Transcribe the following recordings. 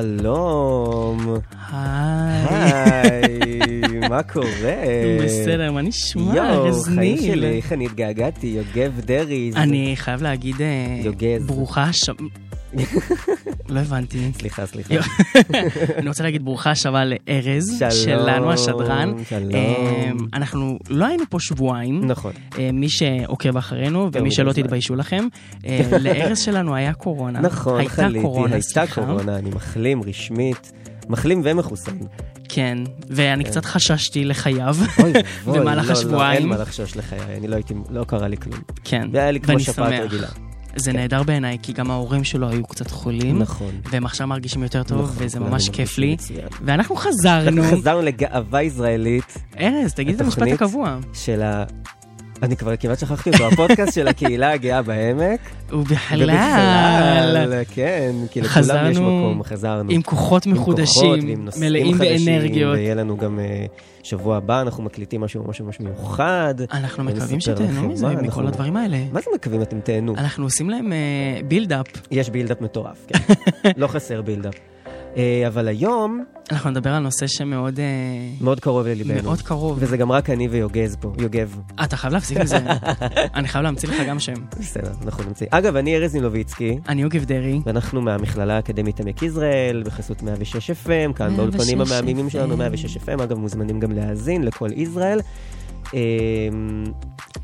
שלום. היי. מה קורה? בסדר, מה נשמע? יואו, חיים. שלי, איך אני התגעגעתי, יוגב דרעי. אני חייב להגיד, אה. ברוכה השב... לא הבנתי. סליחה, סליחה. אני רוצה להגיד ברוכה השבה לארז, שלנו השדרן. שלום. אה, אנחנו לא היינו פה שבועיים. נכון. אה, מי שעוקב אחרינו ומי שלא. תתביישו לכם, אה, לארז שלנו היה קורונה. נכון, הייתה חליתי, קורונה, הייתה סליחה. קורונה, אני מחלים רשמית. מחלים ומחוסן. כן, ואני קצת חששתי לחייו. במהלך לא, לא, השבועיים. אין מה לחשוש לחיי, אני לא הייתי, לא קרה לי כלום. כן, זה היה לי כמו ואני שפעת שמח. רגילה. זה נהדר בעיניי, כי גם ההורים שלו היו קצת חולים. נכון. והם עכשיו מרגישים יותר טוב, נכון, וזה ממש כיף לי. מצוין. ואנחנו חזרנו. חזרנו לגאווה ישראלית ארז, תגיד את המשפט הקבוע. של ה... אני כבר כמעט שכחתי אותו, הפודקאסט של הקהילה הגאה בעמק. ובכלל, ובכלל, כן, כי לכולם יש מקום, חזרנו. עם כוחות עם כוחות מחודשים, ועם נושאים מלאים באנרגיות. ויהיה לנו גם אה, שבוע הבא, אנחנו מקליטים משהו ממש ממש מיוחד. אנחנו מקווים שתהנו מזה, אנחנו- מכל הדברים האלה. מה זה מקווים אתם תהנו? אנחנו עושים להם buildup. יש buildup מטורף, כן. לא חסר buildup. אה, אבל היום אנחנו נדבר על נושא שמאוד אה, מאוד קרוב לליבנו. מאוד קרוב. וזה גם רק אני ויוגז פה, יוגב. אתה חייב להפסיק עם זה. אני חייב להמציא לך גם שם. בסדר, אנחנו נמצאים. אגב, אני ארז נילוביצקי. אני יוגב דרעי. ואנחנו מהמכללה האקדמית עמק יזרעאל, בחסות 106 FM, כאן 106 באולפנים המהממים FM. שלנו, 106 FM, אגב, מוזמנים גם להאזין לכל יזרעאל. אמ,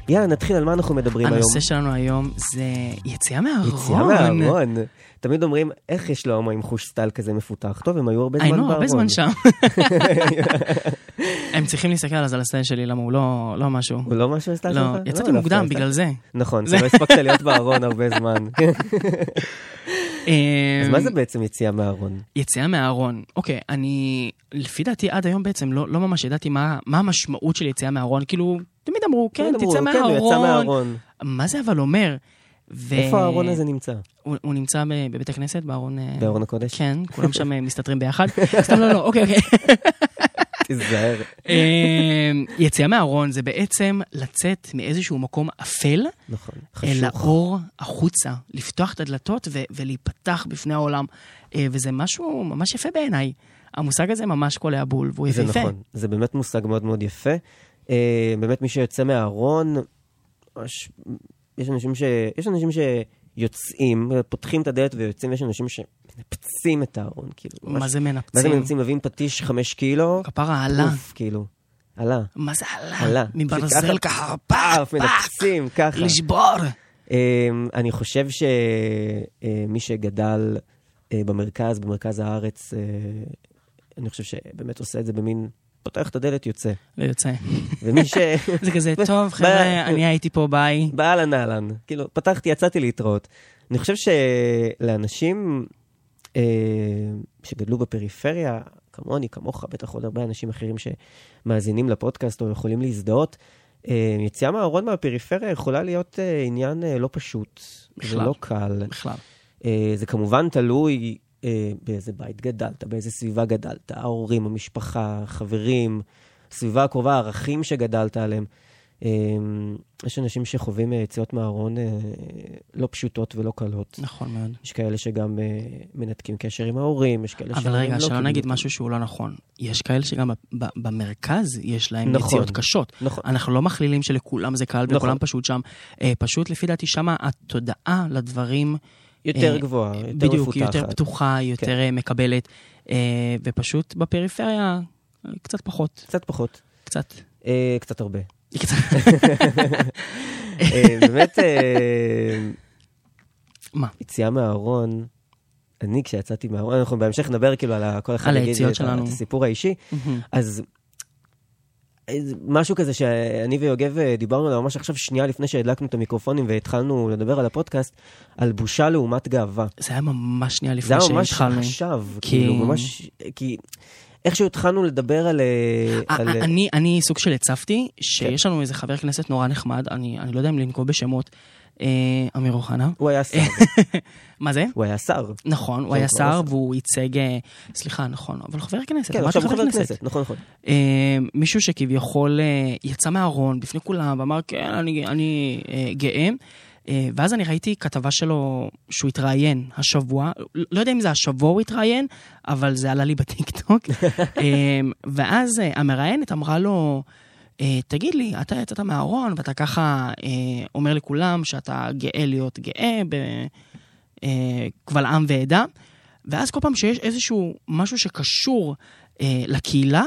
יאללה, נתחיל על מה אנחנו מדברים היום. הנושא שלנו היום זה יציאה מהארון. יציאה מהארון. תמיד אומרים, איך יש להומואים חוש סטייל כזה מפותח? טוב, הם היו הרבה זמן בארון. היינו הרבה זמן שם. הם צריכים להסתכל על הסטייל שלי, למה הוא לא לא משהו. הוא לא משהו הסטייל שלך? לא, יצאתי דווקא מוקדם בגלל זה. נכון, זה- לא הספקת להיות בארון הרבה זמן. אז אמ, מה זה בעצם יציאה מהארון? יציאה מהארון. אוקיי, אני, לפי דעתי עד היום בעצם לא, לא ממש ידעתי מה, מה המשמעות של יציאה מהארון. כאילו, תמיד אמרו, כן, תצא כן. מהארון. מה זה אבל אומר? ו... איפה הארון הזה נמצא? הוא, הוא נמצא בבית הכנסת, בארון... אה, בארון הקודש? כן, כולם שם אה, מסתתרים ביחד. סתם לא, לא, אוקיי, אוקיי. תיזהר. אמ, יציאה מהארון זה בעצם לצאת מאיזשהו מקום אפל נכון, אל חשוך. האור החוצה, לפתוח את הדלתות ו- ולהיפתח בפני העולם. אה, וזה משהו ממש יפה בעיניי. המושג הזה ממש קולע בול, והוא זה יפהפה. נכון, זה באמת מושג מאוד מאוד יפה. אה, באמת מי שיוצא מהארון, ממש- יש אנשים, ש... יש אנשים שיוצאים, פותחים את הדלת ויוצאים, ויש אנשים שמנפצים את הארון, כאילו. ממש- מה זה מנפצים? מה זה מנפצים? מביאים פטיש חמש קילו, כפרה עלה. אוף, כאילו. עלה. מה זה עלה? עלה. מברזל ככה, ככה, פאף, מנפצים, ככה. לשבור. אמ, אני חושב שמי שגדל אה, במרכז, במרכז הארץ, אה, אני חושב שבאמת עושה את זה במין, פותח את הדלת, יוצא. לא יוצא. ומי ש... זה כזה, טוב, חבר'ה, אני הייתי פה, ביי. באהלן אהלן. כאילו, פתחתי, יצאתי להתראות. אני חושב שלאנשים אה, שגדלו בפריפריה, כמוני, כמוך, בטח עוד הרבה אנשים אחרים שמאזינים לפודקאסט או יכולים להזדהות, אה, יציאה מהארון מהפריפריה יכולה להיות אה, עניין אה, לא פשוט. בכלל. זה לא קל. בכלל. אה, זה כמובן תלוי אה, באיזה בית גדלת, באיזה סביבה גדלת, ההורים, המשפחה, החברים, הסביבה הקרובה, הערכים שגדלת עליהם. אה, יש אנשים שחווים אה, יציאות מהארון אה, לא פשוטות ולא קלות. נכון מאוד. יש כאלה שגם אה, מנתקים קשר עם ההורים, יש כאלה אבל שההורים רגע, לא שלא נגיד אותם. משהו שהוא לא נכון. יש כאלה שגם ב- ב- במרכז יש להם נכון. יציאות קשות. נכון. אנחנו לא מכלילים שלכולם זה קל נכון. וכולם פשוט שם. אה, פשוט לפי דעתי שמה התודעה לדברים... יותר אה, גבוהה, יותר בדיוק, מפותחת. כן. יותר פתוחה, יותר אה, מקבלת, אה, ופשוט בפריפריה אה, קצת פחות, קצת פחות, קצת. אה, קצת הרבה. אה, באמת, אה, מה? יציאה מהארון, אני כשיצאתי מהארון, אנחנו בהמשך נדבר כאילו על כל אחד על היציאות שלנו. את הסיפור האישי. אז משהו כזה שאני ויוגב אה, דיברנו עליו ממש עכשיו שנייה לפני שהדלקנו את המיקרופונים והתחלנו לדבר על הפודקאסט, על בושה לעומת גאווה. זה היה ממש שנייה זה לפני היה ממש שהתחלנו. עכשיו, כי- כאילו, ממש, כי איכשהו התחלנו לדבר על... אה, אה, על- אני, אני סוג של הצפתי, שיש לנו איזה חבר כנסת נורא נחמד, אני, אני לא יודע אם לנקוב בשמות, אמיר אוחנה. הוא היה שר, מה זה? הוא היה שר. נכון, הוא היה לא שר. והוא ייצג, אה, סליחה, נכון, אבל חבר כנסת, כן, עכשיו הוא חבר כנסת, נכון, נכון. אה, מישהו שכביכול אה, יצא מהארון בפני כולם ואמר, כן, אני, אה, גאה. אה, ואז אני ראיתי כתבה שלו שהוא התראיין השבוע, לא יודע אם זה השבוע הוא התראיין, אבל זה עלה לי בטיקטוק. אה, ואז אה, המראיינת אמרה לו, אה, תגיד לי, אתה יצאת מהארון ואתה ככה אה, אומר לכולם שאתה גאה להיות גאה בקבל עם ועדה, ואז כל פעם שיש איזשהו משהו שקשור אה, לקהילה,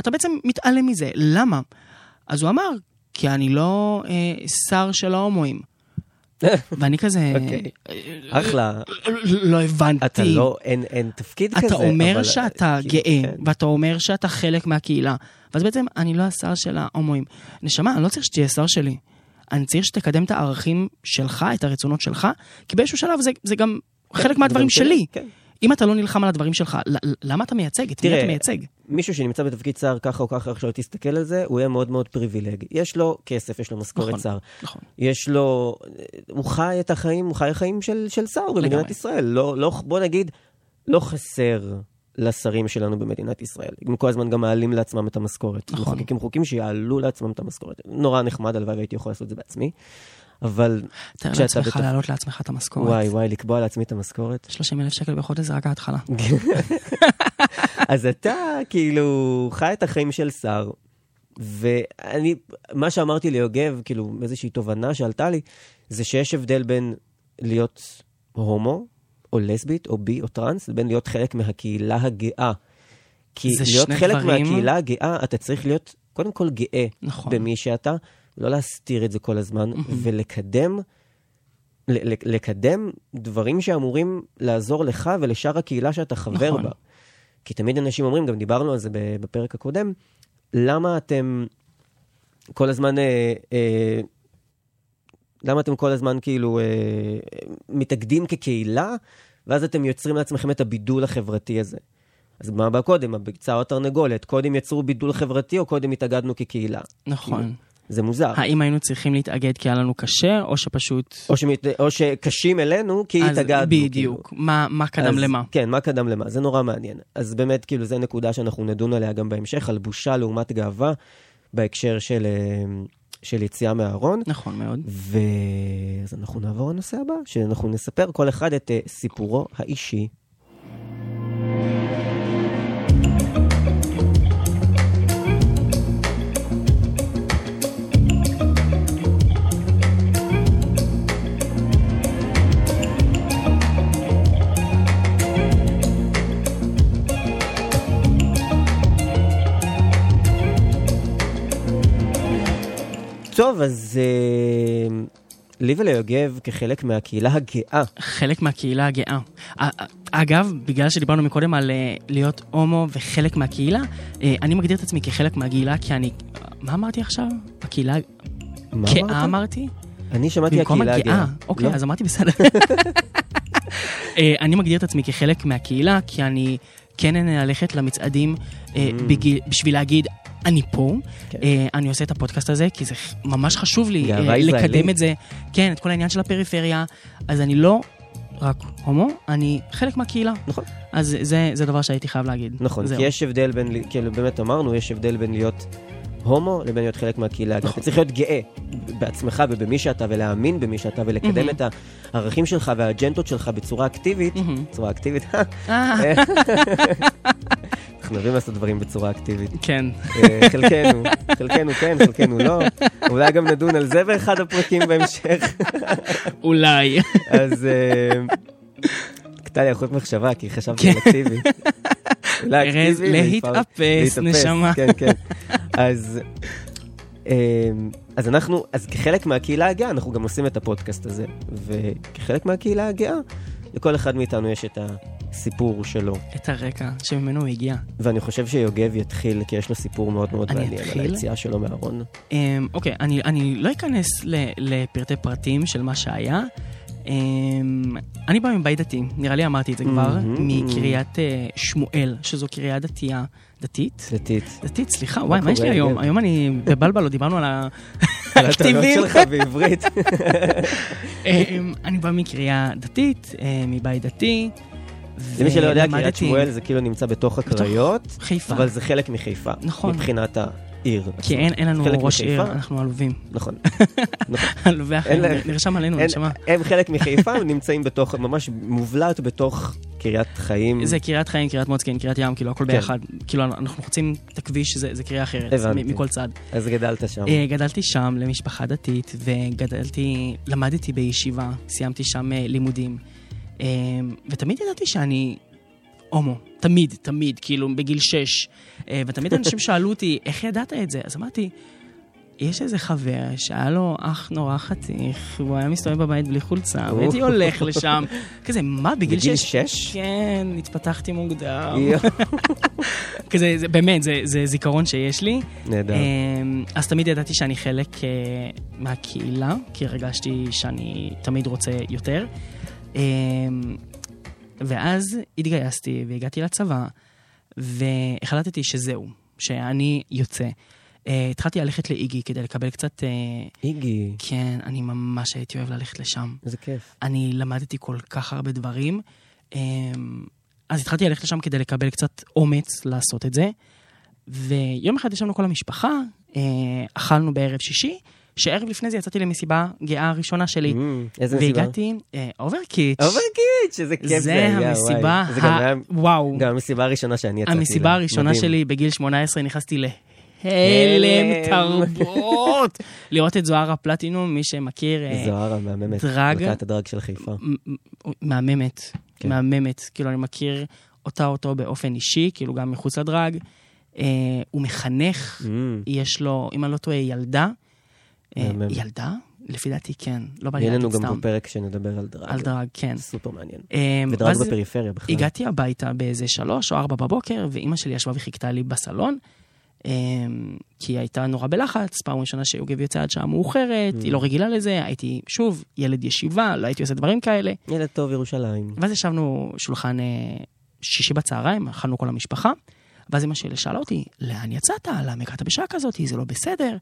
אתה בעצם מתעלם מזה. למה? אז הוא אמר, כי אני לא אה, שר של ההומואים. ואני כזה... אוקיי. אחלה. לא הבנתי. אתה לא, אין, אין תפקיד כזה. אתה אומר שאתה כאילו, גאה, כן. ואתה אומר שאתה חלק מהקהילה. ואז בעצם, אני לא השר של ההומואים. נשמה, אני לא צריך שתהיה שר שלי. אני צריך שתקדם את הערכים שלך, את הרצונות שלך, כי באיזשהו שלב זה, זה גם חלק מהדברים שלי. כן. אם אתה לא נלחם על הדברים שלך, למה אתה מייצג? את מי אתה מייצג? מישהו שנמצא בתפקיד שר ככה או ככה, שלא תסתכל על זה, הוא יהיה מאוד מאוד פריבילג. יש לו כסף, יש לו משכורת נכון. שר. נכון. יש לו, הוא חי את החיים, הוא חי חיים של, של שר במדינת. ישראל. לא, לא, בוא נגיד, לא חסר לשרים שלנו במדינת ישראל. הם כל הזמן גם מעלים לעצמם את המשכורת. נכון. מחוקקים חוקים שיעלו לעצמם את המשכורת. נורא נחמד, הלוואי והייתי יכול לעשות את זה בעצמי. אבל תאר כשאתה לעצמך בתפ- להעלות לעצמך את המשכורת. וואי וואי, לקבוע לעצמי את המשכורת. 30 אלף שקל בחודש זה רק ההתחלה. אז אתה כאילו חי את החיים של שר, ואני, מה שאמרתי ליוגב, כאילו איזושהי תובנה שעלתה לי, זה שיש הבדל בין להיות הומו, או לסבית, או בי, או טראנס, לבין להיות חלק מהקהילה הגאה. כי להיות חלק דברים- מהקהילה הגאה, אתה צריך להיות קודם כל גאה נכון. במי שאתה, לא להסתיר את זה כל הזמן, ולקדם, לקדם דברים שאמורים לעזור לך ולשאר הקהילה שאתה חבר נכון. בה. כי תמיד אנשים אומרים, גם דיברנו על זה בפרק הקודם, למה אתם כל הזמן, אה, אה, למה אתם כל הזמן כאילו אה, מתאגדים כקהילה, ואז אתם יוצרים לעצמכם את הבידול החברתי הזה. אז מה בא קודם, הביצה או התרנגולת? קודם יצרו בידול חברתי או קודם התאגדנו כקהילה? נכון. זה מוזר. האם היינו צריכים להתאגד כי היה לנו קשה, או שפשוט... או, שמת... או שקשים אלינו כי אז התאגדנו. בדיוק. כאילו. מה מה קדם אז, למה? כן, מה קדם למה? זה נורא מעניין. אז באמת, כאילו, זו נקודה שאנחנו נדון עליה גם בהמשך, על בושה לעומת גאווה, בהקשר של, אה, של יציאה מהארון. נכון מאוד. ואז אנחנו נעבור לנושא הבא, שאנחנו נספר כל אחד את אה, סיפורו האישי. טוב, אז אה, לי וליוגב, כחלק מהקהילה הגאה, חלק מהקהילה הגאה. א- א- אגב, בגלל שדיברנו מקודם על אה, להיות הומו וחלק מהקהילה, אה, אני מגדיר את עצמי כחלק מהקהילה כי אני... מה אמרתי עכשיו? הקהילה... מה גאה אמרת? אמרתי? אני שמעתי במקום הקהילה הגאה. הגאה. אוקיי, לא? אז אמרתי בסדר. אה, אני מגדיר את עצמי כחלק מהקהילה, כי אני כן נהנה ללכת למצעדים אה, Mm. בגיל- בשביל להגיד, אני פה, כן. אה, אני עושה את הפודקאסט הזה, כי זה ממש חשוב לי גאווה אה, לקדם. את זה. כן, את כל העניין של הפריפריה. אז אני לא רק הומו, אני חלק מהקהילה. נכון. אז זה, זה דבר שהייתי חייב להגיד. נכון, זהו. כי יש הבדל בין, כאילו באמת אמרנו, יש הבדל בין להיות הומו לבין להיות חלק מהקהילה. נכון. אתה צריך להיות גאה בעצמך ובמי שאתה, ולהאמין במי שאתה, ולקדם מהמם. את הערכים שלך והאג'נדות שלך בצורה אקטיבית. מהמם. בצורה אקטיבית, אה, אנחנו אוהבים לעשות דברים בצורה אקטיבית. כן. אה, חלקנו, חלקנו כן, חלקנו לא. אולי גם נדון על זה באחד הפרקים בהמשך. אולי. אז אה, קטע לי אחוז מחשבה, כי חשבתי כן. על אקטיבי. ארז, להתאפס, נשמה. כן, כן. אז, אה, אז אנחנו, אז כחלק מהקהילה הגאה, אנחנו גם עושים את הפודקאסט הזה. וכחלק מהקהילה הגאה, לכל אחד מאיתנו יש את הסיפור שלו. את הרקע שממנו הוא הגיע. ואני חושב שיוגב יתחיל, כי יש לו סיפור מאוד מאוד מעניין על? היציאה שלו מהארון. אמ, אוקיי, אני, אני לא אכנס לפרטי פרטים של מה שהיה. אמ, אני בא מבית דתי, נראה לי אמרתי את זה כבר, מהמם. מקריית אה, שמואל, שזו קריאה דתייה, דתית? דתית. דתית, סליחה, וואי, מה יש לי היום? היום אני בבלבלו, דיברנו על על הטענות. שלך בעברית. אמ, אני בא מקריאה דתית, אה, מבית דתי. למי שלא יודע, קריית שמואל זה כאילו נמצא בתוך הקריות, חיפה. אבל זה חלק מחיפה. נכון. מבחינת עיר. כי. אין אין לנו ראש עיר. אנחנו עלובים. נכון. נכון. עלובי החיים, נרשם עלינו, נשמה. הם חלק מחיפה, הם נמצאים בתוך, ממש מובלעת בתוך קריית חיים. זה קריית חיים, קריית מוצקין, קריית ים, כאילו, הכל כן. ביחד. כאילו, אנחנו חוצים את הכביש, זה קריאה אחרת, מכל צד. אז גדלת שם. אה, גדלתי שם למשפחה דתית, וגדלתי, למדתי בישיבה, סיימתי שם אה, לימודים. אה, ותמיד ידעתי שאני הומו, תמיד, תמיד, כאילו, בגיל שש. אה, ותמיד אנשים שאלו אותי, איך ידעת את זה? אז אמרתי, יש איזה חבר שהיה לו אח נורא חתיך, והוא היה מסתובב בבית בלי חולצה. והייתי הולך לשם. כזה, מה, בגיל בגיל שש? שש? כן, התפתחתי מוקדם. כזה, זה, באמת, זה, זה זיכרון שיש לי. נהדר. אמ, אז תמיד ידעתי שאני חלק אה, מהקהילה, כי הרגשתי שאני תמיד רוצה יותר. אמ, ואז התגייסתי והגעתי לצבא, והחלטתי שזהו, שאני יוצא. אה, התחלתי ללכת לאיגי כדי לקבל קצת... אה, איגי, כן, אני ממש הייתי אוהב ללכת לשם. איזה כיף. אני למדתי כל כך הרבה דברים. אמ, אז התחלתי ללכת לשם כדי לקבל קצת אומץ לעשות את זה. ויום אחד ישבנו כל המשפחה, אה, אכלנו בערב שישי, שערב לפני זה יצאתי למסיבה גאה הראשונה שלי. אמ, איזה מסיבה? והגעתי, אה, אוברקיטש. אוברקיטש, איזה כיף זה זה היה, וואי. המסיבה, זה גם ה- וואו, גם המסיבה הראשונה שאני יצאתי. המסיבה לה. הראשונה מדהים. שלי בגיל 18 נכנסתי להלם הלם. תרבות. לראות את זוהר הפלטינום, מי שמכיר, אה, זוהר המהממת. דראג. מלכת הדראג של חיפה. מהממת, כן. מהממת. כאילו, אני מכיר אותה אותו באופן אישי, כאילו, גם מחוץ לדרג. אה, הוא מחנך, אמ, יש לו, אם אני לא טועה, ילדה. אה. ילדה? לפי דעתי כן, לא בא לי יהיה לנו להגיד גם סתם. פה פרק שנדבר על דרג. על דרג, כן. סופר מעניין. אה, ודרג בפריפריה בכלל. הגעתי הביתה באיזה שלוש או ארבע בבוקר, ואימא שלי ישבה וחיכתה לי בסלון, אה, כי היא הייתה נורא בלחץ, פעם ראשונה שיוגב יוצא עד שעה מאוחרת, היא לא רגילה לזה, הייתי, שוב, ילד ישיבה, לא הייתי עושה דברים כאלה. ילד טוב ירושלים. ואז ישבנו שולחן שישי בצהריים, אכלנו כל המשפחה, ואז אמא שלי שאלה אותי, לאן יצאת? למה הגעת בשעה כזאת? זה לא בסדר.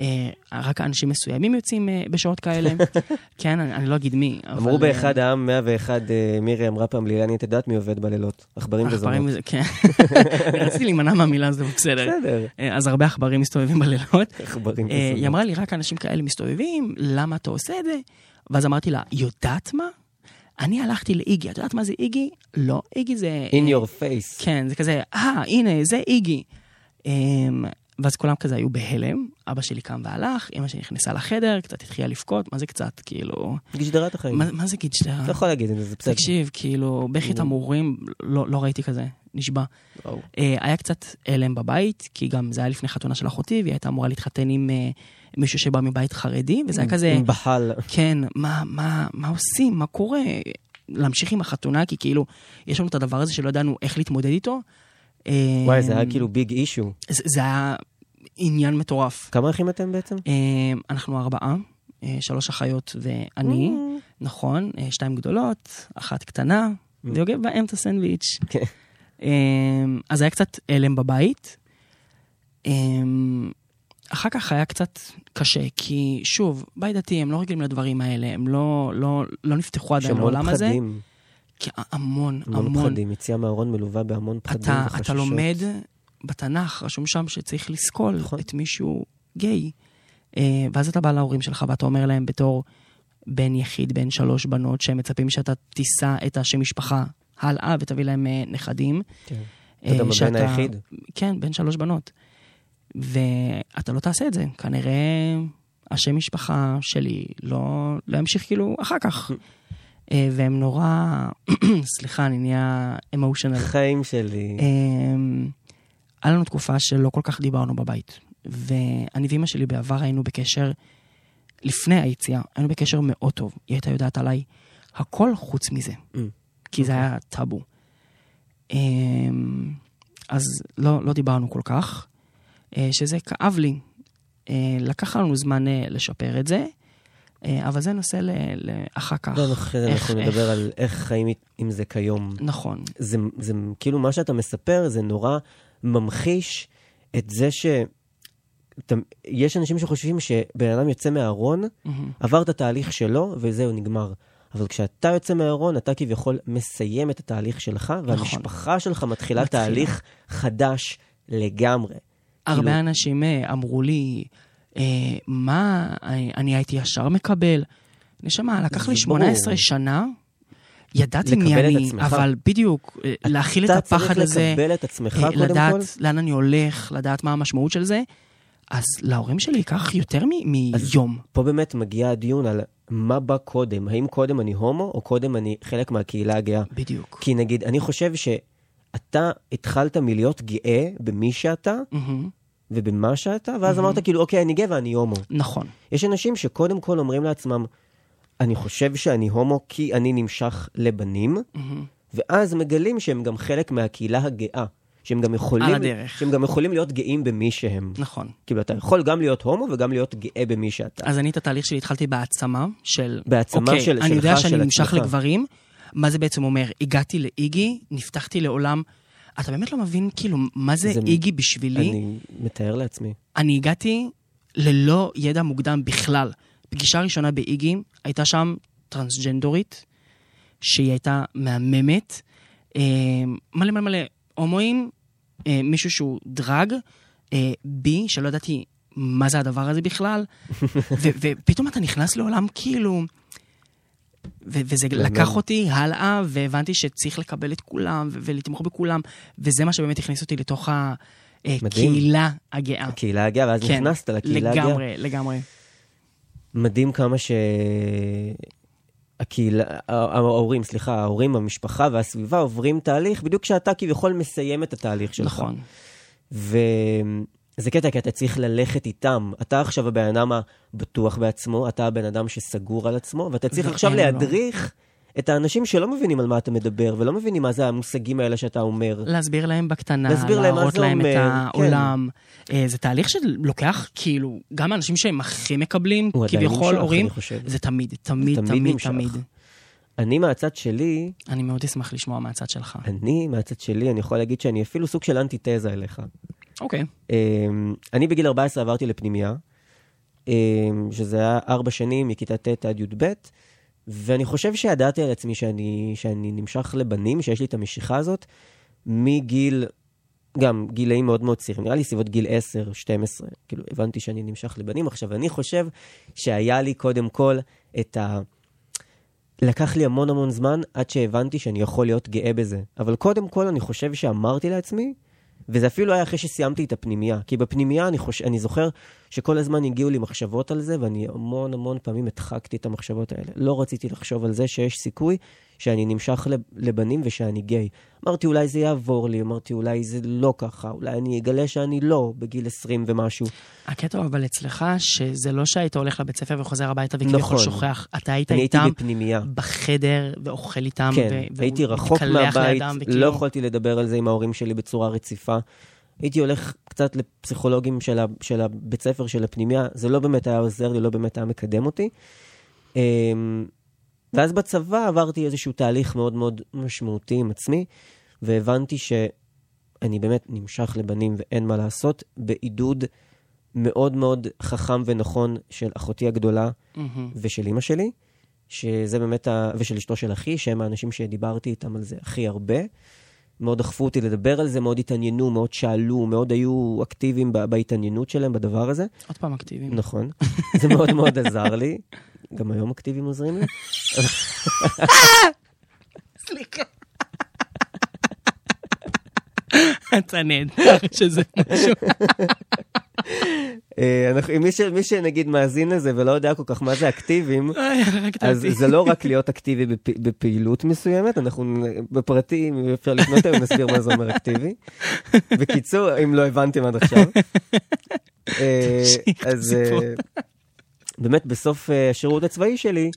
אה, רק אנשים מסוימים יוצאים אה, בשעות כאלה. כן, אני, אני לא אגיד מי. אמרו אבל, באחד העם 101, אה, מירי אמרה פעם ליאני, את יודעת מי עובד בלילות? עכברים אה, עכברים וזונות. וזה, כן. רציתי להימנע מהמילה הזו, בסדר. בסדר. אה, אז הרבה עכברים מסתובבים בלילות. עכברים אה, היא וזונות. אמרה לי, רק אנשים כאלה מסתובבים, למה אתה עושה את זה? ואז אמרתי לה, יודעת מה? אני הלכתי לאיגי, את יודעת מה זה איגי? לא, איגי זה... In אה, your face. כן, זה כזה, אה, הנה, זה איגי. אמ, ואז כולם כזה היו בהלם, אבא שלי קם והלך, אמא שלי נכנסה לחדר, קצת התחילה לבכות, מה זה קצת, כאילו, גשדרת החיים. מה, מה זה גידשטר? אתה יכול להגיד את זה, זה בסדר. תקשיב, כאילו, בכי תמרורים, לא, לא ראיתי כזה, נשבע. אה, היה קצת הלם בבית, כי גם זה היה לפני חתונה של אחותי, והיא הייתה אמורה להתחתן עם אה, מישהו שבא מבית חרדי, וזה היה כזה, עם בהל. כן, מה, מה, מה עושים, מה קורה? להמשיך עם החתונה, כי כאילו, יש לנו את הדבר הזה שלא ידענו איך להתמודד איתו. וואי, זה היה אמ, כאילו ביג אישו. זה, זה היה עניין מטורף. כמה אחים אתם בעצם? אה, אנחנו ארבעה, אה, שלוש אחיות ואני, נכון, אה, שתיים גדולות, אחת קטנה, ויוגב באמצע סנדוויץ'. כן. אה, אז היה קצת הלם בבית. אחר כך היה קצת קשה, כי שוב, בית דתי, הם לא רגילים לדברים האלה, הם לא, לא, לא נפתחו עדיין לעולם הזה. פחדים. כי המון, המון המון. פחדים. יציאה מהארון מלווה בהמון פחדים אתה, וחששות. אתה לומד בתנ"ך, רשום שם שצריך לסקול נכון. את מישהו גיי. אה, ואז אתה בא להורים שלך ואתה אומר להם בתור בן יחיד, בן שלוש בנות, שהם מצפים שאתה תישא את השם משפחה הלאה ותביא להם אה, נכדים. כן. אה, אתה גם הבן שאתה- היחיד. כן, בן שלוש בנות. ואתה לא תעשה את זה. כנראה השם משפחה שלי לא, לא ימשיך כאילו אחר כך. אה, והם נורא, סליחה, אני נהיה אמושיונל. חיים שלי. אמ, היה לנו תקופה שלא כל כך דיברנו בבית. ואני ואימא שלי בעבר היינו בקשר, לפני היציאה, היינו בקשר מאוד טוב. היא הייתה יודעת עליי הכל חוץ מזה. Mm. כי זה היה טאבו. אמ, אז לא, לא דיברנו כל כך, אה, שזה כאב לי. אה, לקח לנו זמן אה, לשפר את זה, אה, אבל זה נושא ל- לאחר כך. לא, אחרי אנחנו איך- נדבר על איך חיים עם זה כיום. נכון, זה, זה כאילו מה שאתה מספר, זה נורא ממחיש את זה ש... אתה, יש אנשים שחושבים שבן אדם יוצא מהארון, מהמם. עבר את התהליך שלו, וזהו, נגמר. אבל כשאתה יוצא מהארון, אתה כביכול מסיים את התהליך שלך, והמשפחה שלך מתחילה מתחילה. תהליך חדש לגמרי. הרבה כאילו- אנשים אה, אמרו לי, אה, מה, אה, אני הייתי ישר מקבל. נשמה, לקח לי 18 ברור. שנה, ידעתי מי אני. אבל בדיוק, אה, להכיל את אתה הפחד צריך הזה, לקבל את עצמך קודם כל. לדעת לאן אני הולך, לדעת מה המשמעות של זה, אז להורים שלי ייקח יותר מיום. פה באמת מגיע הדיון על מה בא קודם. האם קודם אני הומו, או קודם אני חלק מהקהילה הגאה? בדיוק. כי נגיד, אני חושב שאתה התחלת מלהיות גאה במי שאתה מהמם. ובמה שאתה, ואז אמרת כאילו, אוקיי, אני גאה ואני הומו. נכון. יש אנשים שקודם כל אומרים לעצמם, אני חושב שאני הומו כי אני נמשך לבנים, מהמם. ואז מגלים שהם גם חלק מהקהילה הגאה. שהם גם יכולים. שהם גם יכולים להיות גאים במי שהם. נכון. כאילו, אתה יכול גם להיות הומו וגם להיות גאה במי שאתה. אז אני את התהליך שלי התחלתי בהעצמה של... בהעצמה אוקיי, של- אני יודע שלך, שאני של נמשך עצמך. לגברים. מה זה בעצם אומר? הגעתי לאיגי, נפתחתי לעולם. אתה באמת לא מבין, כאילו, מה זה זה- איגי בשבילי? אני מתאר לעצמי. אני הגעתי ללא ידע מוקדם בכלל. פגישה ראשונה באיגי, הייתה שם טרנסג'נדורית, שהיא הייתה מהממת. אה, מלא מלא מלא הומואים, אה, מישהו שהוא דרג, אה, בי, שלא ידעתי מה זה הדבר הזה בכלל, ו- ופתאום אתה נכנס לעולם כאילו... ו- וזה מהמם. לקח אותי הלאה, והבנתי שצריך לקבל את כולם ו- ולתמוך בכולם, וזה מה שבאמת הכניס אותי לתוך הקהילה הגאה. הקהילה הגאה, ואז כן, נכנסת לקהילה הגאה. לגמרי, לגמרי. מדהים כמה ש... הקהילה, ההורים, סליחה, ההורים, המשפחה והסביבה עוברים תהליך בדיוק כשאתה כביכול מסיים את התהליך שלך. נכון. וזה קטע, כי אתה צריך ללכת איתם. אתה עכשיו הבן אדם הבטוח בעצמו, אתה הבן אדם שסגור על עצמו, ואתה צריך עכשיו. להדריך את האנשים שלא מבינים על מה אתה מדבר, ולא מבינים מה זה המושגים האלה שאתה אומר. להסביר להם בקטנה, להסביר להם להראות זה להם את אומר, העולם. אה, זה תהליך שלוקח, כאילו, גם האנשים שהם הכי מקבלים, כביכול הורים. זה תמיד, תמיד, תמיד תמיד, נמשך. תמיד. אני מהצד שלי, אני מאוד אשמח לשמוע מהצד שלך. אני מהצד שלי, אני יכול להגיד שאני אפילו סוג של אנטיתזה אליך. אוקיי. אמ, אני בגיל 14 עברתי לפנימייה, אמ, שזה היה ארבע שנים מכיתה ט' עד י"ב, ואני חושב שידעתי על עצמי שאני, שאני נמשך לבנים, שיש לי את המשיכה הזאת, מגיל, גם גילאים מאוד מאוד צעירים, נראה לי סביבות גיל 10, 12, כאילו הבנתי שאני נמשך לבנים. עכשיו, אני חושב שהיה לי קודם כל את ה... לקח לי המון המון זמן עד שהבנתי שאני יכול להיות גאה בזה. אבל קודם כל אני חושב שאמרתי לעצמי, וזה אפילו היה אחרי שסיימתי את הפנימייה. כי בפנימייה אני, חוש... אני זוכר שכל הזמן הגיעו לי מחשבות על זה, ואני המון המון פעמים הדחקתי את המחשבות האלה. לא רציתי לחשוב על זה שיש סיכוי שאני נמשך לב- לבנים ושאני גיי. אמרתי, אולי זה יעבור לי, אמרתי, אולי זה לא ככה, אולי אני אגלה שאני לא בגיל 20 ומשהו. הקטע אבל אצלך, שזה לא שהיית הולך לבית ספר וחוזר הביתה וכביכול נכון. שוכח. אתה היית אני הייתי איתם בפנימייה. בחדר ואוכל איתם, כן, ו- הייתי רחוק מהבית, לידם, וכאילו- לא יכולתי לדבר על זה עם ההורים שלי בצורה רציפה. הייתי הולך קצת לפסיכולוגים של, ה, של הבית ספר, של הפנימייה, זה לא באמת היה עוזר לי, לא באמת היה מקדם אותי. ואז בצבא עברתי איזשהו תהליך מאוד מאוד משמעותי עם עצמי, והבנתי שאני באמת נמשך לבנים ואין מה לעשות, בעידוד מאוד מאוד חכם ונכון של אחותי הגדולה, מהמם. ושל אימא שלי, שזה באמת, ה... ושל אשתו של אחי, שהם האנשים שדיברתי איתם על זה הכי הרבה. מאוד דחפו אותי לדבר על זה, מאוד התעניינו, מאוד שאלו, מאוד היו אקטיביים ב- בהתעניינות שלהם בדבר הזה. עוד פעם אקטיביים. נכון. זה מאוד מאוד עזר לי. גם היום אקטיביים עוזרים לי. סליחה. אתה נהדר שזה משהו. אה, אנחנו- מי, שנגיד מאזין לזה ולא יודע כל כך מה זה אקטיביים, איי, הרגת אז. זה לא רק להיות אקטיבי בפ... בפעילות מסוימת, אנחנו נ- בפרטי, אם אפשר לפנות היום, נסביר מה זה אומר אקטיבי. בקיצור, אם לא הבנתם עד עכשיו. אה, תמשיך, אז. אה, באמת, בסוף אה, השירות הצבאי שלי,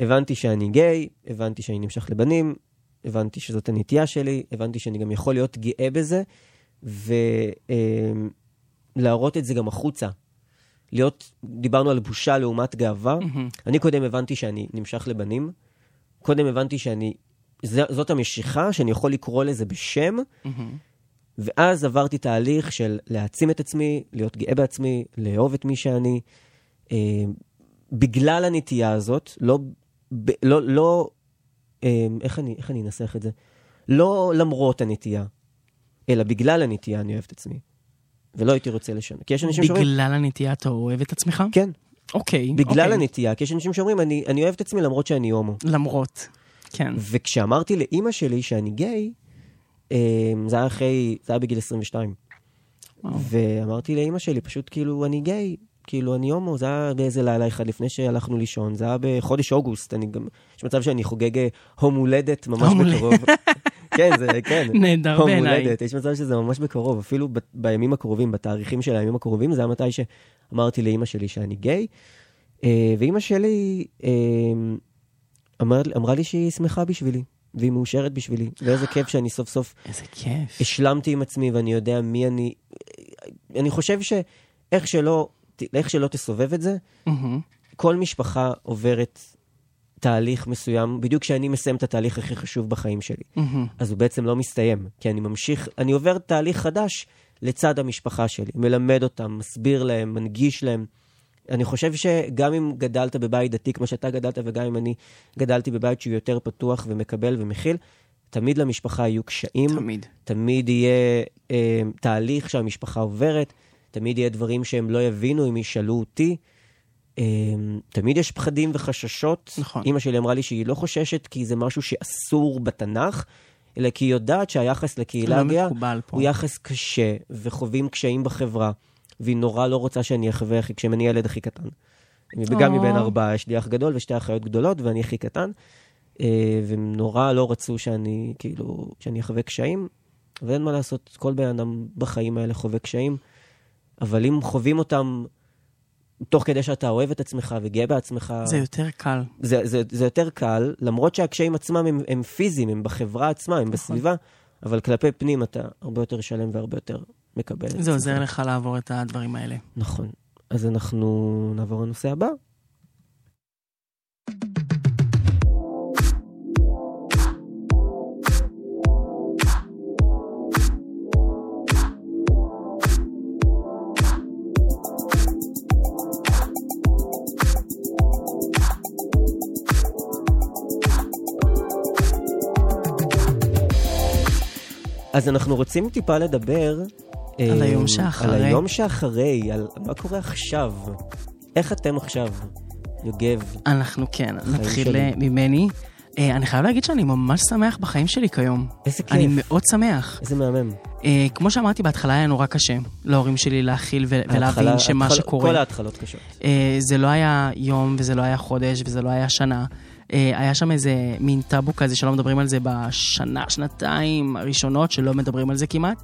הבנתי שאני גיי, הבנתי שאני נמשך לבנים, הבנתי שזאת הנטייה שלי, הבנתי שאני גם יכול להיות גאה בזה, ולהראות את זה גם החוצה. להיות, דיברנו על בושה לעומת גאווה. מהמם. אני קודם הבנתי שאני נמשך לבנים, קודם הבנתי שאני, ז, זאת המשיכה, שאני יכול לקרוא לזה בשם, מהמם. ואז עברתי תהליך של להעצים את עצמי, להיות גאה בעצמי, לאהוב את מי שאני, בגלל הנטייה הזאת, לא, ב, לא, לא אה, איך, אני, איך אני אנסח את זה? לא למרות הנטייה, אלא בגלל הנטייה אני אוהב את עצמי. ולא הייתי רוצה לשנות. כי יש אנשים שאומרים, בגלל הנטייה אתה אוהב את עצמך? כן, אוקיי. בגלל אוקיי. הנטייה, כי יש אנשים שאומרים, אני, אני אוהב את עצמי למרות שאני הומו. למרות. כן. וכשאמרתי לאימא שלי שאני גיי, אה, זה היה אחרי, זה היה בגיל 22. וואו. ואמרתי לאימא שלי, פשוט כאילו, אני גיי, כאילו, אני הומו, זה היה באיזה לילה אחד לפני שהלכנו לישון, זה היה בחודש אוגוסט, אני גם, יש מצב שאני חוגג אה, הום הולדת ממש הום הולדת. בקרוב. כן, זה, כן. נהדר הום בעיניי. הולדת, יש מצב שזה ממש בקרוב, אפילו ב- בימים הקרובים, בתאריכים של הימים הקרובים, זה היה מתי שאמרתי לאימא שלי שאני גיי, אה, ואימא שלי אה, אמר, אמרה לי שהיא שמחה בשבילי, והיא מאושרת בשבילי, ואיזה כיף שאני סוף סוף איזה כיף. השלמתי עם עצמי ואני יודע מי אני. אני חושב שאיך שלא, איך שלא תסובב את זה, מהמם. כל משפחה עוברת תהליך מסוים, בדיוק כשאני מסיים את התהליך הכי חשוב בחיים שלי. מהמם. אז הוא בעצם לא מסתיים, כי אני ממשיך, אני עובר תהליך חדש לצד המשפחה שלי, מלמד אותם, מסביר להם, מנגיש להם. אני חושב שגם אם גדלת בבית דתי כמו שאתה גדלת, וגם אם אני גדלתי בבית שהוא יותר פתוח ומקבל ומכיל, תמיד למשפחה יהיו קשיים, תמיד. תמיד יהיה אה, תהליך שהמשפחה עוברת, תמיד יהיה דברים שהם לא יבינו אם ישאלו אותי. אה, תמיד יש פחדים וחששות. נכון. אימא שלי אמרה לי שהיא לא חוששת כי זה משהו שאסור בתנ"ך, אלא כי היא יודעת שהיחס לקהילה לא הגאה פה. הוא יחס קשה, וחווים קשיים בחברה, והיא נורא לא רוצה שאני אחווה הכי, כשאני הילד הכי קטן. או. מבין ארבעה, יש לי אח גדול ושתי אחיות גדולות, ואני הכי קטן. אה, והם נורא לא רצו שאני, כאילו, שאני אחווה קשיים, ואין מה לעשות, כל בן אדם בחיים האלה חווה קשיים, אבל אם חווים אותם תוך כדי שאתה אוהב את עצמך וגאה בעצמך, זה יותר קל. זה, זה, זה יותר קל, למרות שהקשיים עצמם הם, הם פיזיים, הם בחברה עצמה, נכון. הם בסביבה, אבל כלפי פנים אתה הרבה יותר שלם והרבה יותר מקבל את זה. עוזר לך לעבור את הדברים האלה. נכון. אז אנחנו נעבור לנושא הבא. אז אנחנו רוצים טיפה לדבר... על אה, היום שאחרי. על היום שאחרי, על מה קורה עכשיו. איך אתם עכשיו, יוגב? אנחנו כן, נתחיל שלי. ממני. אה, אני חייב להגיד שאני ממש שמח בחיים שלי כיום. איזה כיף. אני מאוד שמח. איזה מהמם. אה, כמו שאמרתי, בהתחלה היה נורא קשה להורים שלי להכיל ו- ולהבין שמה שקורה... כל ההתחלות קשות. אה, זה לא היה יום, וזה לא היה חודש, וזה לא היה שנה. אה, היה שם איזה מין טאבו כזה שלא מדברים על זה בשנה, שנתיים הראשונות, שלא מדברים על זה כמעט.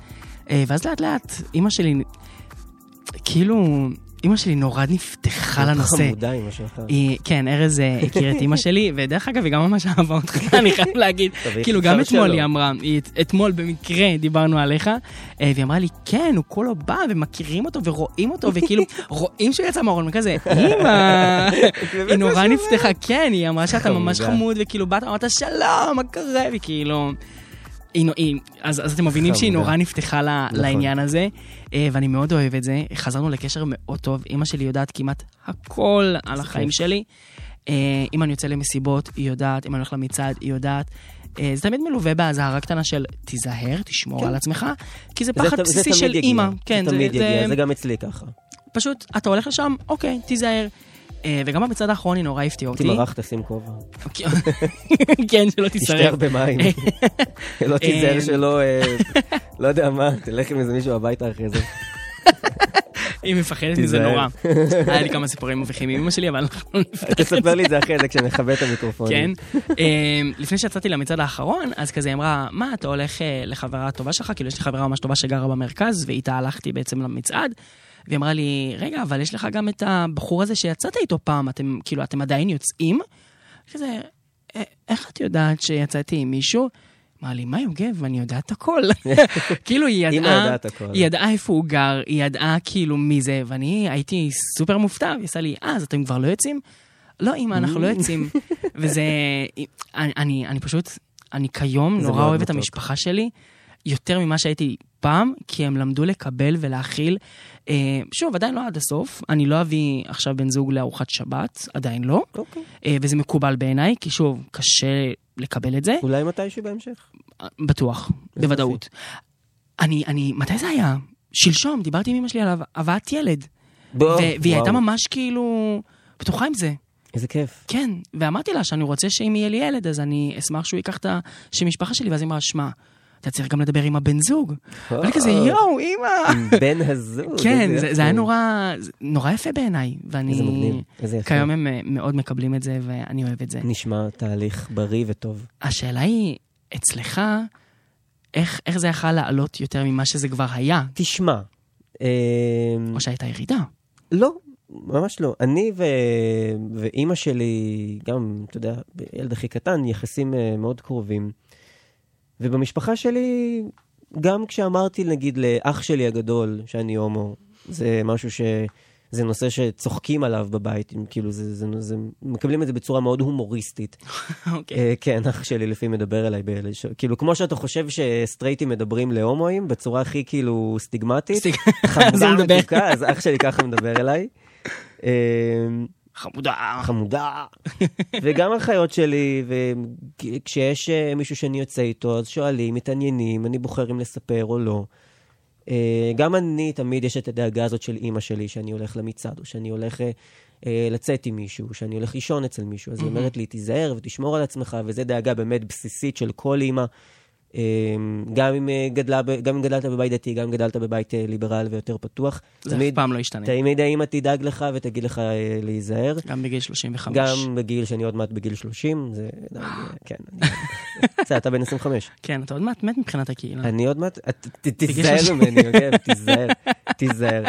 אה, ואז לאט לאט, אימא שלי, כאילו, אימא שלי נורא נפתחה לנושא. חמודה אמא שלך. כן, ארז אה, הכיר את אימא שלי, ודרך אגב, היא גם ממש אהבה אותך, אני חייב להגיד. כאילו, גם אתמול? היא אמרה, אתמול במקרה דיברנו עליך, אה, והיא אמרה לי, כן, הוא כולו בא, ומכירים אותו, ורואים אותו, וכאילו, רואים שהוא יצא מהארון, וכזה, אימא, היא נורא נפתחה, כן, היא אמרה שאתה ממש. חמוד, וכאילו, באת, אמרת, שלום, מה קורה? וכאילו... היא, היא, אז, אז אתם מבינים שהיא. נורא נפתחה ל, נכון. לעניין הזה, אה, ואני מאוד אוהב את זה. חזרנו לקשר מאוד טוב, אימא שלי יודעת כמעט הכל על החיים. שלי. אה, אם אני יוצא למסיבות, היא יודעת, אם אני הולך למצעד, היא יודעת. אה, זה תמיד מלווה באזהרה קטנה של תיזהר, תשמור כן. על עצמך, כי זה זה פחד זה בסיסי תמיד של. אימא. כן, זה זה, תמיד זה, יגיע, זה גם אצלי ככה. פשוט, אתה הולך לשם, אוקיי, תיזהר. אה, וגם במצעד האחרון היא נורא הפתיעה אותי. תמרח, תשים כובע. כן, שלא תשתה תישרף. הרבה מים. לא תיזהר אה, שלא, אה, לא יודע מה, תלך עם איזה מישהו הביתה אחרי זה. היא מפחדת מזה. נורא. היה לי כמה סיפורים מביכים עם אמא שלי, אבל אנחנו לא נפתח את זה. תספר לי את זה אחרי זה כשנכבה את המיקרופונים. כן. לפני שיצאתי למצעד האחרון, אז כזה היא אמרה, מה, אתה הולך אה, לחברה הטובה שלך? כאילו, יש לי חברה ממש טובה שגרה במרכז, ואיתה הלכתי בעצם למצעד. והיא אמרה לי, רגע, אבל יש לך גם את הבחור הזה שיצאת איתו פעם, אתם, כאילו, אתם עדיין יוצאים? כזה, "אה, איך את יודעת שיצאתי עם מישהו? אמרה לי, מה יוגב, אני יודעת הכל. כאילו, היא ידעה, יודעת הכל. היא ידעה איפה הוא גר, היא ידעה כאילו מי זה, ואני הייתי סופר מופתע, והיא עושה לי, אה, אז אתם כבר לא יוצאים? לא, אמא, אנחנו לא יוצאים. וזה, אני, אני, אני פשוט, אני כיום נורא אוהב את. המשפחה שלי, יותר ממה שהייתי פעם, כי הם למדו לקבל ולהכיל. אה, שוב, עדיין לא עד הסוף, אני לא אביא עכשיו בן זוג לארוחת שבת, עדיין לא, אוקיי. אה, וזה מקובל בעיניי, כי שוב, קשה לקבל את זה. אולי מתישהו בהמשך. בטוח, איזה בוודאות. אני, אני, מתי זה היה? שלשום דיברתי עם אמא שלי על הבאת ילד. בוא, והיא הייתה ממש כאילו פתוחה עם זה. איזה כיף. כן, ואמרתי לה שאני רוצה שאם יהיה לי ילד, אז אני אשמח שהוא ייקח את השם משפחה שלי, ואז היא אמרה, שמע, אתה צריך גם לדבר עם הבן זוג. ואני כזה, יואו, אימא. בן הזוג. כן, זה, היה. נורא, נורא יפה בעיניי. ואני... איזה מגניב, איזה יפה. כיום הם אה, מאוד מקבלים את זה, ואני אוהב את זה. נשמע תהליך בריא וטוב. השאלה היא, אצלך, איך, איך זה יכול לעלות יותר ממה שזה כבר היה? תשמע, אה, או שהייתה ירידה? לא, ממש לא. אני ו... ואימא שלי, גם, אתה יודע, ילד הכי קטן, יחסים אה, מאוד קרובים. ובמשפחה שלי, גם כשאמרתי, נגיד, לאח שלי הגדול שאני הומו, זה משהו ש... זה נושא שצוחקים עליו בבית, כאילו, זה, זה, זה, מקבלים את זה בצורה מאוד הומוריסטית. אוקיי. אה, כן, אח שלי לפעמים מדבר אליי, בלש... כאילו, כמו שאתה חושב שסטרייטים מדברים להומואים, בצורה הכי כאילו סטיגמטית, חמודה. מתוקה, אז אח שלי ככה מדבר אליי. חמודה. חמודה. וגם החיות שלי, וכשיש אה, מישהו שאני יוצא איתו, אז שואלים, מתעניינים, אני בוחר אם לספר או לא. אה, גם אני, תמיד יש את הדאגה הזאת של אימא שלי, שאני הולך למצעד, או שאני הולך אה, אה, לצאת עם מישהו, שאני הולך לישון אצל מישהו. אז היא אומרת לי, תיזהר ותשמור על עצמך, וזו דאגה באמת בסיסית של כל אימא. אה, גם אם, אה, גדלה, גם אם גדלת בבית דתי, גם אם גדלת בבית אה, ליברל ויותר פתוח. זה אף פעם לא ישתנה. תמיד האמא תדאג לך ותגיד לך אה, להיזהר. גם בגיל 35. גם בגיל שאני עוד מעט בגיל 30, זה כן. בסדר, אתה בן 25. כן, אתה עוד מעט מת מבחינת הקהילה. אני עוד מעט, תיזהר 30. ממני, כן, תיזהר, תיזהר.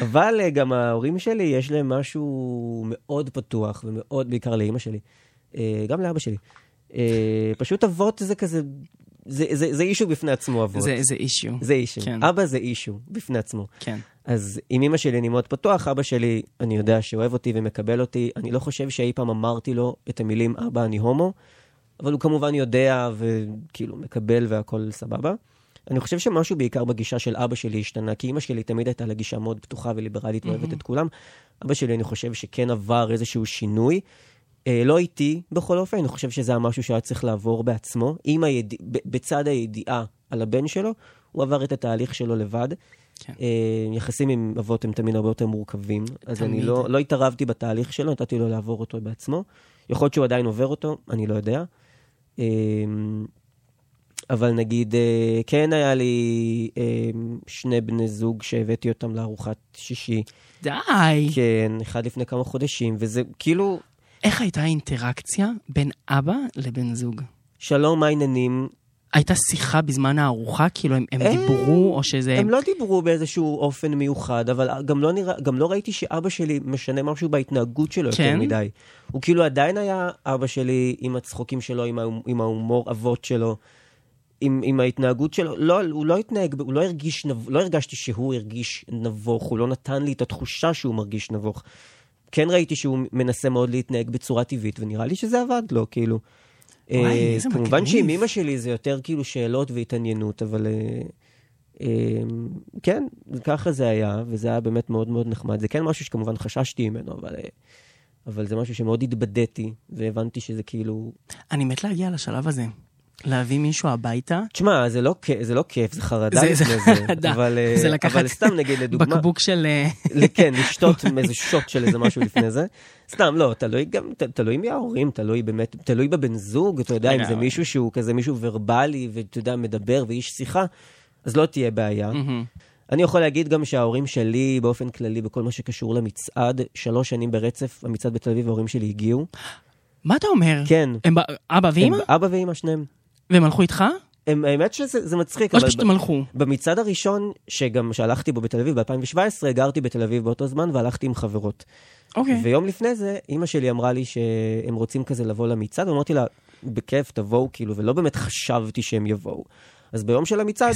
אבל גם ההורים שלי, יש להם משהו מאוד פתוח, ומאוד, בעיקר לאימא שלי, גם לאבא שלי. פשוט אבות זה כזה, זה- זה זה אישו בפני עצמו, אבות. זה זה אישיו. זה אישו. כן. אבא זה אישו בפני עצמו. כן. אז עם אמא שלי אני מאוד פתוח, אבא שלי, אני יודע שאוהב אותי ומקבל אותי. אני לא חושב שאי פעם אמרתי לו את המילים, אבא, אני הומו, אבל הוא כמובן יודע וכאילו מקבל והכל סבבה. אני חושב שמשהו בעיקר בגישה של אבא שלי השתנה, כי אמא שלי תמיד הייתה לה גישה מאוד פתוחה וליברלית ואוהבת את כולם. אבא שלי, אני חושב שכן עבר איזשהו שינוי. אה, לא איתי, בכל אופן, אני חושב שזה היה משהו שהיה צריך לעבור בעצמו. עם היד... בצד הידיעה על הבן שלו, הוא עבר את התהליך שלו לבד. כן. אה, יחסים עם אבות הם תמיד הרבה יותר מורכבים, אז אני תמיד. לא, לא התערבתי בתהליך שלו, נתתי לו לעבור אותו בעצמו. יכול להיות שהוא עדיין עובר אותו, אני לא יודע. אה, אבל נגיד, אה, כן היה לי אה, שני בני זוג שהבאתי אותם לארוחת שישי, די. כן, אחד לפני כמה חודשים, וזה כאילו, איך הייתה האינטראקציה בין אבא לבן זוג? שלום, מה העניינים? הייתה שיחה בזמן הארוחה? כאילו הם, הם אה, דיברו, או שזה... הם לא דיברו באיזשהו אופן מיוחד, אבל גם לא, נראה, גם לא ראיתי שאבא שלי משנה משהו בהתנהגות שלו יותר כן? מדי. הוא כאילו עדיין היה אבא שלי עם הצחוקים שלו, עם, ההומ- עם ההומור אבות שלו, עם, עם ההתנהגות שלו. לא, הוא לא התנהג, הוא לא הרגיש, נב, לא הרגשתי שהוא הרגיש נבוך, הוא לא נתן לי את התחושה שהוא מרגיש נבוך. כן ראיתי שהוא מנסה מאוד להתנהג בצורה טבעית, ונראה לי שזה עבד לו, כאילו. וואי, אה, איזה כמובן מגניב. שעם אמא שלי זה יותר כאילו שאלות והתעניינות, אבל אה, אה, כן, ככה זה היה, וזה היה באמת מאוד מאוד נחמד. זה כן משהו שכמובן חששתי ממנו, אבל, אבל זה משהו שמאוד התבדיתי, והבנתי שזה כאילו... אני מת להגיע לשלב הזה. להביא מישהו הביתה, תשמע, זה לא, זה לא כיף, זה חרדה זה- זה לפני זה. חרדה. אבל, אה, זה לקחת אבל סתם נגיד, לדוגמה... בקבוק של... אה, כן, לשתות איזה שוט של איזה משהו לפני זה. סתם, לא, תלוי גם, ת- תלוי מי ההורים, תלוי באמת, תלוי בבן זוג, אתה יודע, אם זה לגמרי. מישהו שהוא כזה מישהו ורבלי, ואתה יודע, מדבר ואיש שיחה, אז לא תהיה בעיה. אני יכול להגיד גם שההורים שלי, באופן כללי, בכל מה שקשור למצעד, שלוש שנים ברצף, המצעד בתל אביב, ההורים שלי הגיעו. מה אתה אומר? כן. הם אבא ואמא? הם, אבא ואמא שניהם. והם הלכו איתך? הם, האמת שזה זה מצחיק, או שפשוט הם הלכו? במצעד הראשון, שגם שהלכתי בו בתל אביב ב-2017, גרתי בתל אביב באותו זמן והלכתי עם חברות. אוקיי. ויום לפני זה, אימא שלי אמרה לי שהם רוצים כזה לבוא למצעד, ואמרתי לה, בכיף, תבואו, כאילו, ולא באמת חשבתי שהם יבואו. אז ביום של המצעד.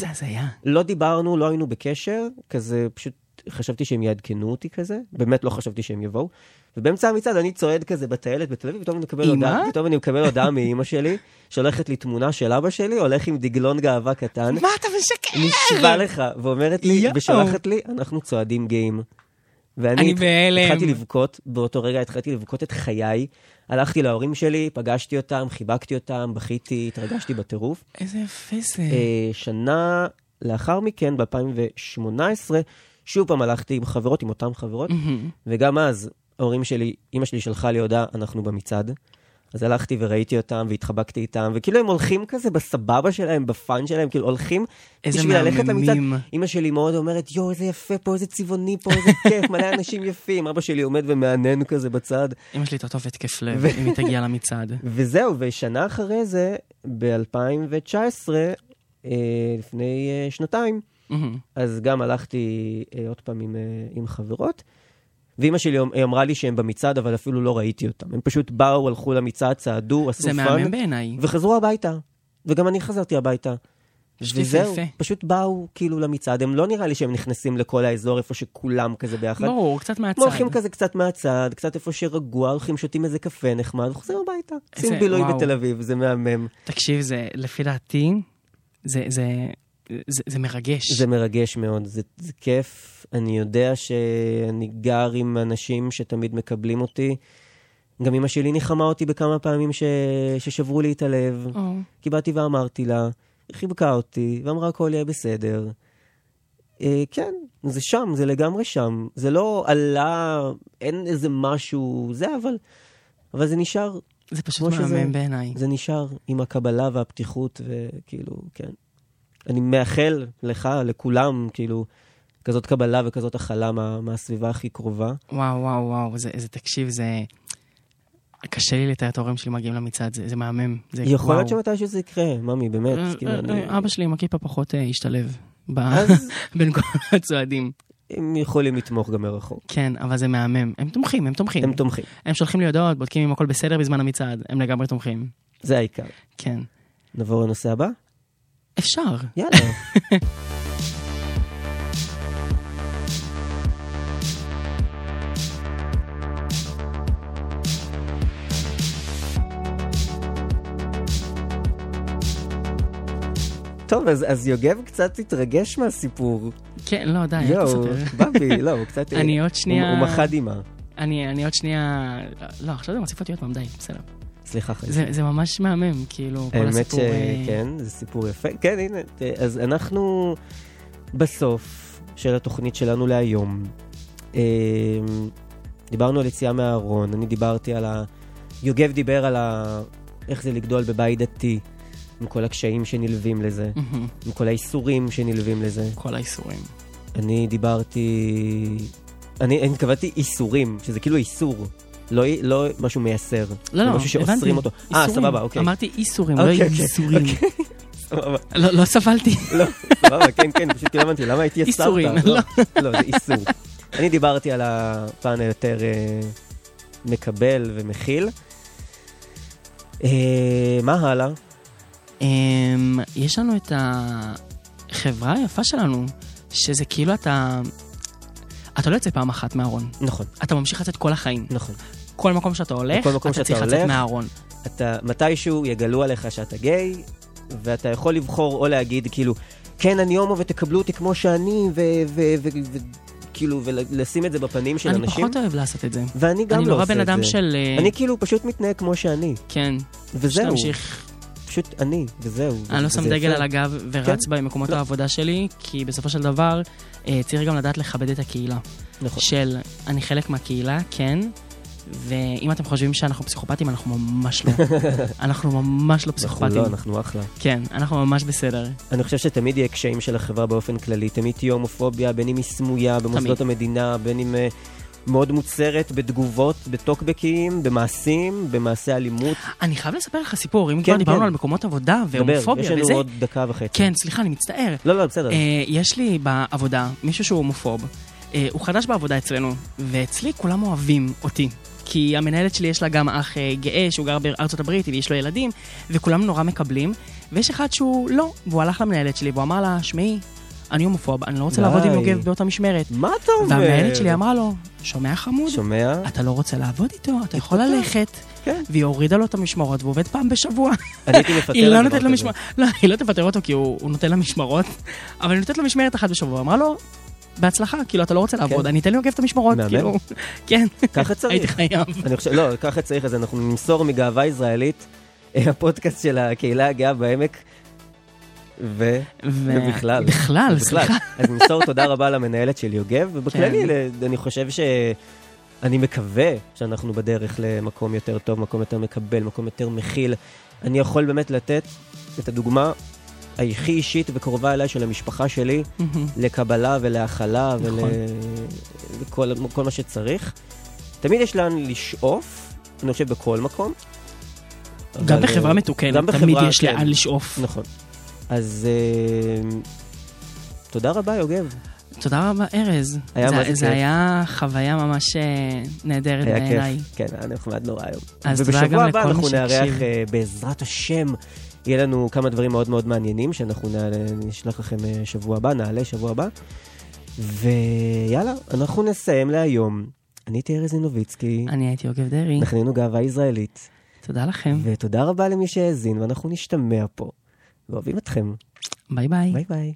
לא דיברנו, לא היינו בקשר, כזה, פשוט חשבתי שהם יעדכנו אותי כזה, באמת לא חשבתי שהם יבואו. ובאמצע המצעד אני צועד כזה בטיילת בתל אביב, פתאום אני מקבל? הודעה, פתאום אני מקבל הודעה מאימא שלי, שהולכת לי תמונה של אבא שלי, הולך עם דגלון גאווה קטן, מה אתה משקר? נשבע לך, ואומרת לי. ושולחת לי, אנחנו צועדים גאים. ואני בהלם. התחלתי לבכות, באותו רגע התחלתי לבכות את חיי. הלכתי להורים שלי, פגשתי אותם, חיבקתי אותם, בכיתי, התרגשתי בטירוף. איזה יפה זה. אה, שנה לאחר מכן, ב-2018, שוב פעם הלכתי עם חברות, עם אותן חברות. וגם אז, ההורים שלי, אימא שלי שלחה לי הודעה, אנחנו במצעד. אז הלכתי וראיתי אותם והתחבקתי איתם, וכאילו הם הולכים כזה בסבבה שלהם, בפאן שלהם, כאילו הולכים בשביל ללכת למצעד. אימא שלי מאוד אומרת, יואו, איזה יפה פה, איזה צבעוני פה, איזה כיף, מלא אנשים יפים. אבא שלי עומד ומהנהן כזה בצד. אמא שלי תחטוף התקף לב אם היא תגיע למצעד. וזהו, ושנה אחרי זה, ב-2019, אה, לפני אה, שנתיים, מהמם. אז גם הלכתי אה, עוד פעם עם, אה, עם חברות, ואימא שלי היא אמרה לי שהם במצעד, אבל אפילו לא ראיתי אותם. הם פשוט באו, הלכו למצעד, צעדו, עשו זה fun, מהמם בעיניי. וחזרו הביתה. וגם אני חזרתי הביתה. וזהו. פשוט באו כאילו למצעד, הם לא נראה לי שהם נכנסים לכל האזור איפה שכולם כזה ביחד. ברור, קצת מהצד. הולכים כזה קצת מהצד, קצת איפה שרגוע, הולכים, שותים איזה קפה נחמד, וחוזרים הביתה. עושים בילוי וואו. בתל אביב, זה מהמם. תקשיב, זה, לפי דעתי, זה, זה, זה, זה מרגש. זה מרגש מאוד, זה, זה כיף. אני יודע שאני גר עם אנשים שתמיד מקבלים אותי. גם אמא שלי ניחמה אותי בכמה פעמים ש... ששברו לי את הלב. או, כי באתי ואמרתי לה, היא חיבקה אותי, ואמרה הכל יהיה בסדר. אה, כן, זה שם, זה לגמרי שם. זה לא עלה, אין איזה משהו, זה, אבל, אבל זה נשאר, זה פשוט מהמם בעיניי. זה נשאר עם הקבלה והפתיחות, וכאילו, כן. אני מאחל לך, לכולם, כאילו, כזאת קבלה וכזאת הכלה מה, מהסביבה הכי קרובה. וואו, וואו, וואו, זה, זה תקשיב, זה... קשה לי לתאר את ההורים שלי מגיעים למצעד, זה, זה מהמם. זה, יכול להיות וואו. שמתישהו זה יקרה, ממי, באמת. אה, כאילו, אה, אני- אה, אבא שלי עם הכיפה פחות אה, השתלב ב- אז בין כל הצועדים. הם יכולים לתמוך גם מרחוק. כן, אבל זה מהמם. הם תומכים, הם תומכים. הם תומכים, הם שולחים לי הודעות, בודקים אם הכל בסדר בזמן המצעד. הם לגמרי תומכים. זה העיקר. כן. נעבור לנושא הבא? אפשר. יאללה. טוב, אז, אז יוגב קצת התרגש מהסיפור. כן, לא, די, אל תספר. בבי, לא, הוא קצת... אני עוד שנייה... הוא, הוא מחד אימה. אני, אני עוד שנייה... לא, עכשיו זה מוסיף אותי עוד פעם, די, בסדר. סליחה, חיים. זה, זה ממש מהמם, כאילו, כל האמת הסיפור... אה, שכן, זה סיפור יפה. כן, הנה, אז אנחנו בסוף של התוכנית שלנו להיום. אה, דיברנו על יציאה מהארון, אני דיברתי על ה... יוגב דיבר על ה... איך זה לגדול בבית דתי, עם כל הקשיים שנלווים לזה, עם כל האיסורים שנלווים לזה. כל האיסורים. אני דיברתי... אני, אני התכוונתי איסורים, שזה כאילו איסור, לא, לא משהו מייסר. לא, לא, משהו שאוסרים. אותו. אה. סבבה, אוקיי. אמרתי איסורים, לא אוקיי, אוקיי, איסורים. סבבה. לא, לא סבלתי. לא, סבבה, כן, כן, פשוט לא הבנתי, למה הייתי הסרת? איסורים, לא, לא, זה איסור. אני דיברתי על הפן היותר אה, מקבל ומכיל. אה, מה הלאה? אמ, יש לנו את החברה היפה שלנו, שזה כאילו אתה... אתה לא יוצא פעם אחת מהארון, נכון, אתה ממשיך לצאת כל החיים. נכון. כל מקום שאתה הולך, בכל מקום אתה צריך לצאת מהארון. אתה, מתישהו יגלו עליך שאתה גיי, ואתה יכול לבחור או להגיד, כאילו, כן, אני הומו ותקבלו אותי כמו שאני, וכאילו, ולשים את זה בפנים של אני אנשים. פחות אוהב לעשות את זה. ואני גם אני לא נורא עושה בן את אדם זה. של... אה, אני כאילו פשוט מתנהג כמו שאני, כן, וזהו. שתמשיך. פשוט אני, וזהו. אני לא שם. דגל על הגב ורץ כן. במקומות לא. העבודה שלי, כי בסופו של דבר אה, צריך גם לדעת לכבד את הקהילה. נכון. של אני חלק מהקהילה, כן, ואם אתם חושבים שאנחנו פסיכופטים, אנחנו ממש לא. אנחנו ממש לא אנחנו פסיכופטים. לא, אנחנו אחלה. כן, אנחנו ממש בסדר. אני חושב שתמיד יהיה קשיים של החברה באופן כללי. תמיד תהיה הומופוביה, בין אם היא סמויה במוסדות תמיד. המדינה, בין אם אה, מאוד מוצהרת בתגובות, בטוקבקים, במעשים, במעשי אלימות. אני חייב לספר לך סיפור, אם כן, כבר דיברנו כן. על מקומות עבודה דבר, והומופוביה יש לנו וזה. עוד דקה וחצי. כן, סליחה, אני מצטער. לא, לא, בסדר. אה, יש לי בעבודה מישהו שהוא הומופוב. אה, הוא חדש בעבודה אצלנו, ואצלי כולם אוהבים אותי. כי המנהלת שלי יש לה גם אח אה, גאה שהוא גר בארצות הברית ויש לו ילדים, וכולם נורא מקבלים. ויש אחד שהוא לא, והוא הלך למנהלת שלי והוא אמר לה, שמעי, אני הומופוב, אני לא רוצה די. לעבוד עם יוגב באותה משמרת. מה אתה אומר? והמנהלת שלי אמרה לו, שומע חמוד? שומע? אתה לא רוצה לעבוד איתו, אתה יכול ללכת. כן. והיא הורידה לו את המשמרות והוא עובד פעם בשבוע. אני הייתי מפטר היא לא נותנת לו כזה. משמרת, לא, היא לא תפטר אותו כי הוא הוא נותן לה משמרות, אבל היא נותנת לו משמרת אחת בשבוע. אמרה לו, בהצלחה, כאילו, אתה לא רוצה לעבוד, אני אתן לי עוקב את המשמרות. כאילו, כן, ככה הייתי צריך. חייב. אני חושב, לא, ככה צריך, אז אנחנו נמסור מגאווה ישראלית, אה, הפודקאסט של הקהילה הגאה בעמק. ו... ו- ובכלל. בכלל, סליחה. אז נמסור תודה רבה למנהלת של יוגב, ובכללי, כן. אני חושב ש... אני מקווה שאנחנו בדרך למקום יותר טוב, מקום יותר מקבל, מקום יותר מכיל. אני יכול באמת לתת את הדוגמה הכי אישית וקרובה אליי של המשפחה שלי. לקבלה ולהכלה נכון. ולכל כל מה שצריך. תמיד יש לאן לשאוף, אני חושב בכל מקום. גם אבל, בחברה אה, מתוקנת, גם תמיד בחברה, יש כן. לאן לשאוף. נכון. אז אה, תודה רבה, יוגב. תודה רבה, ארז. היה זה- זה. היה חוויה ממש אה, נהדרת היה בעיניי. כיף. כן, היה נחמד נורא היום. אז תודה ובשבוע גם הבא לכל מי אנחנו שהקשיב. נארח, אה, בעזרת השם, יהיה לנו כמה דברים מאוד מאוד מעניינים, שאנחנו נעלה- נשלח לכם אה, שבוע הבא, נעלה שבוע הבא. ויאללה, אנחנו נסיים להיום. אני הייתי ארז נינוביצקי, אני הייתי יוגב דרעי, אנחנו היינו גאווה ישראלית. תודה לכם. ותודה רבה למי שהאזין, ואנחנו נשתמע פה. ואוהבים אתכם. ביי ביי. ביי ביי.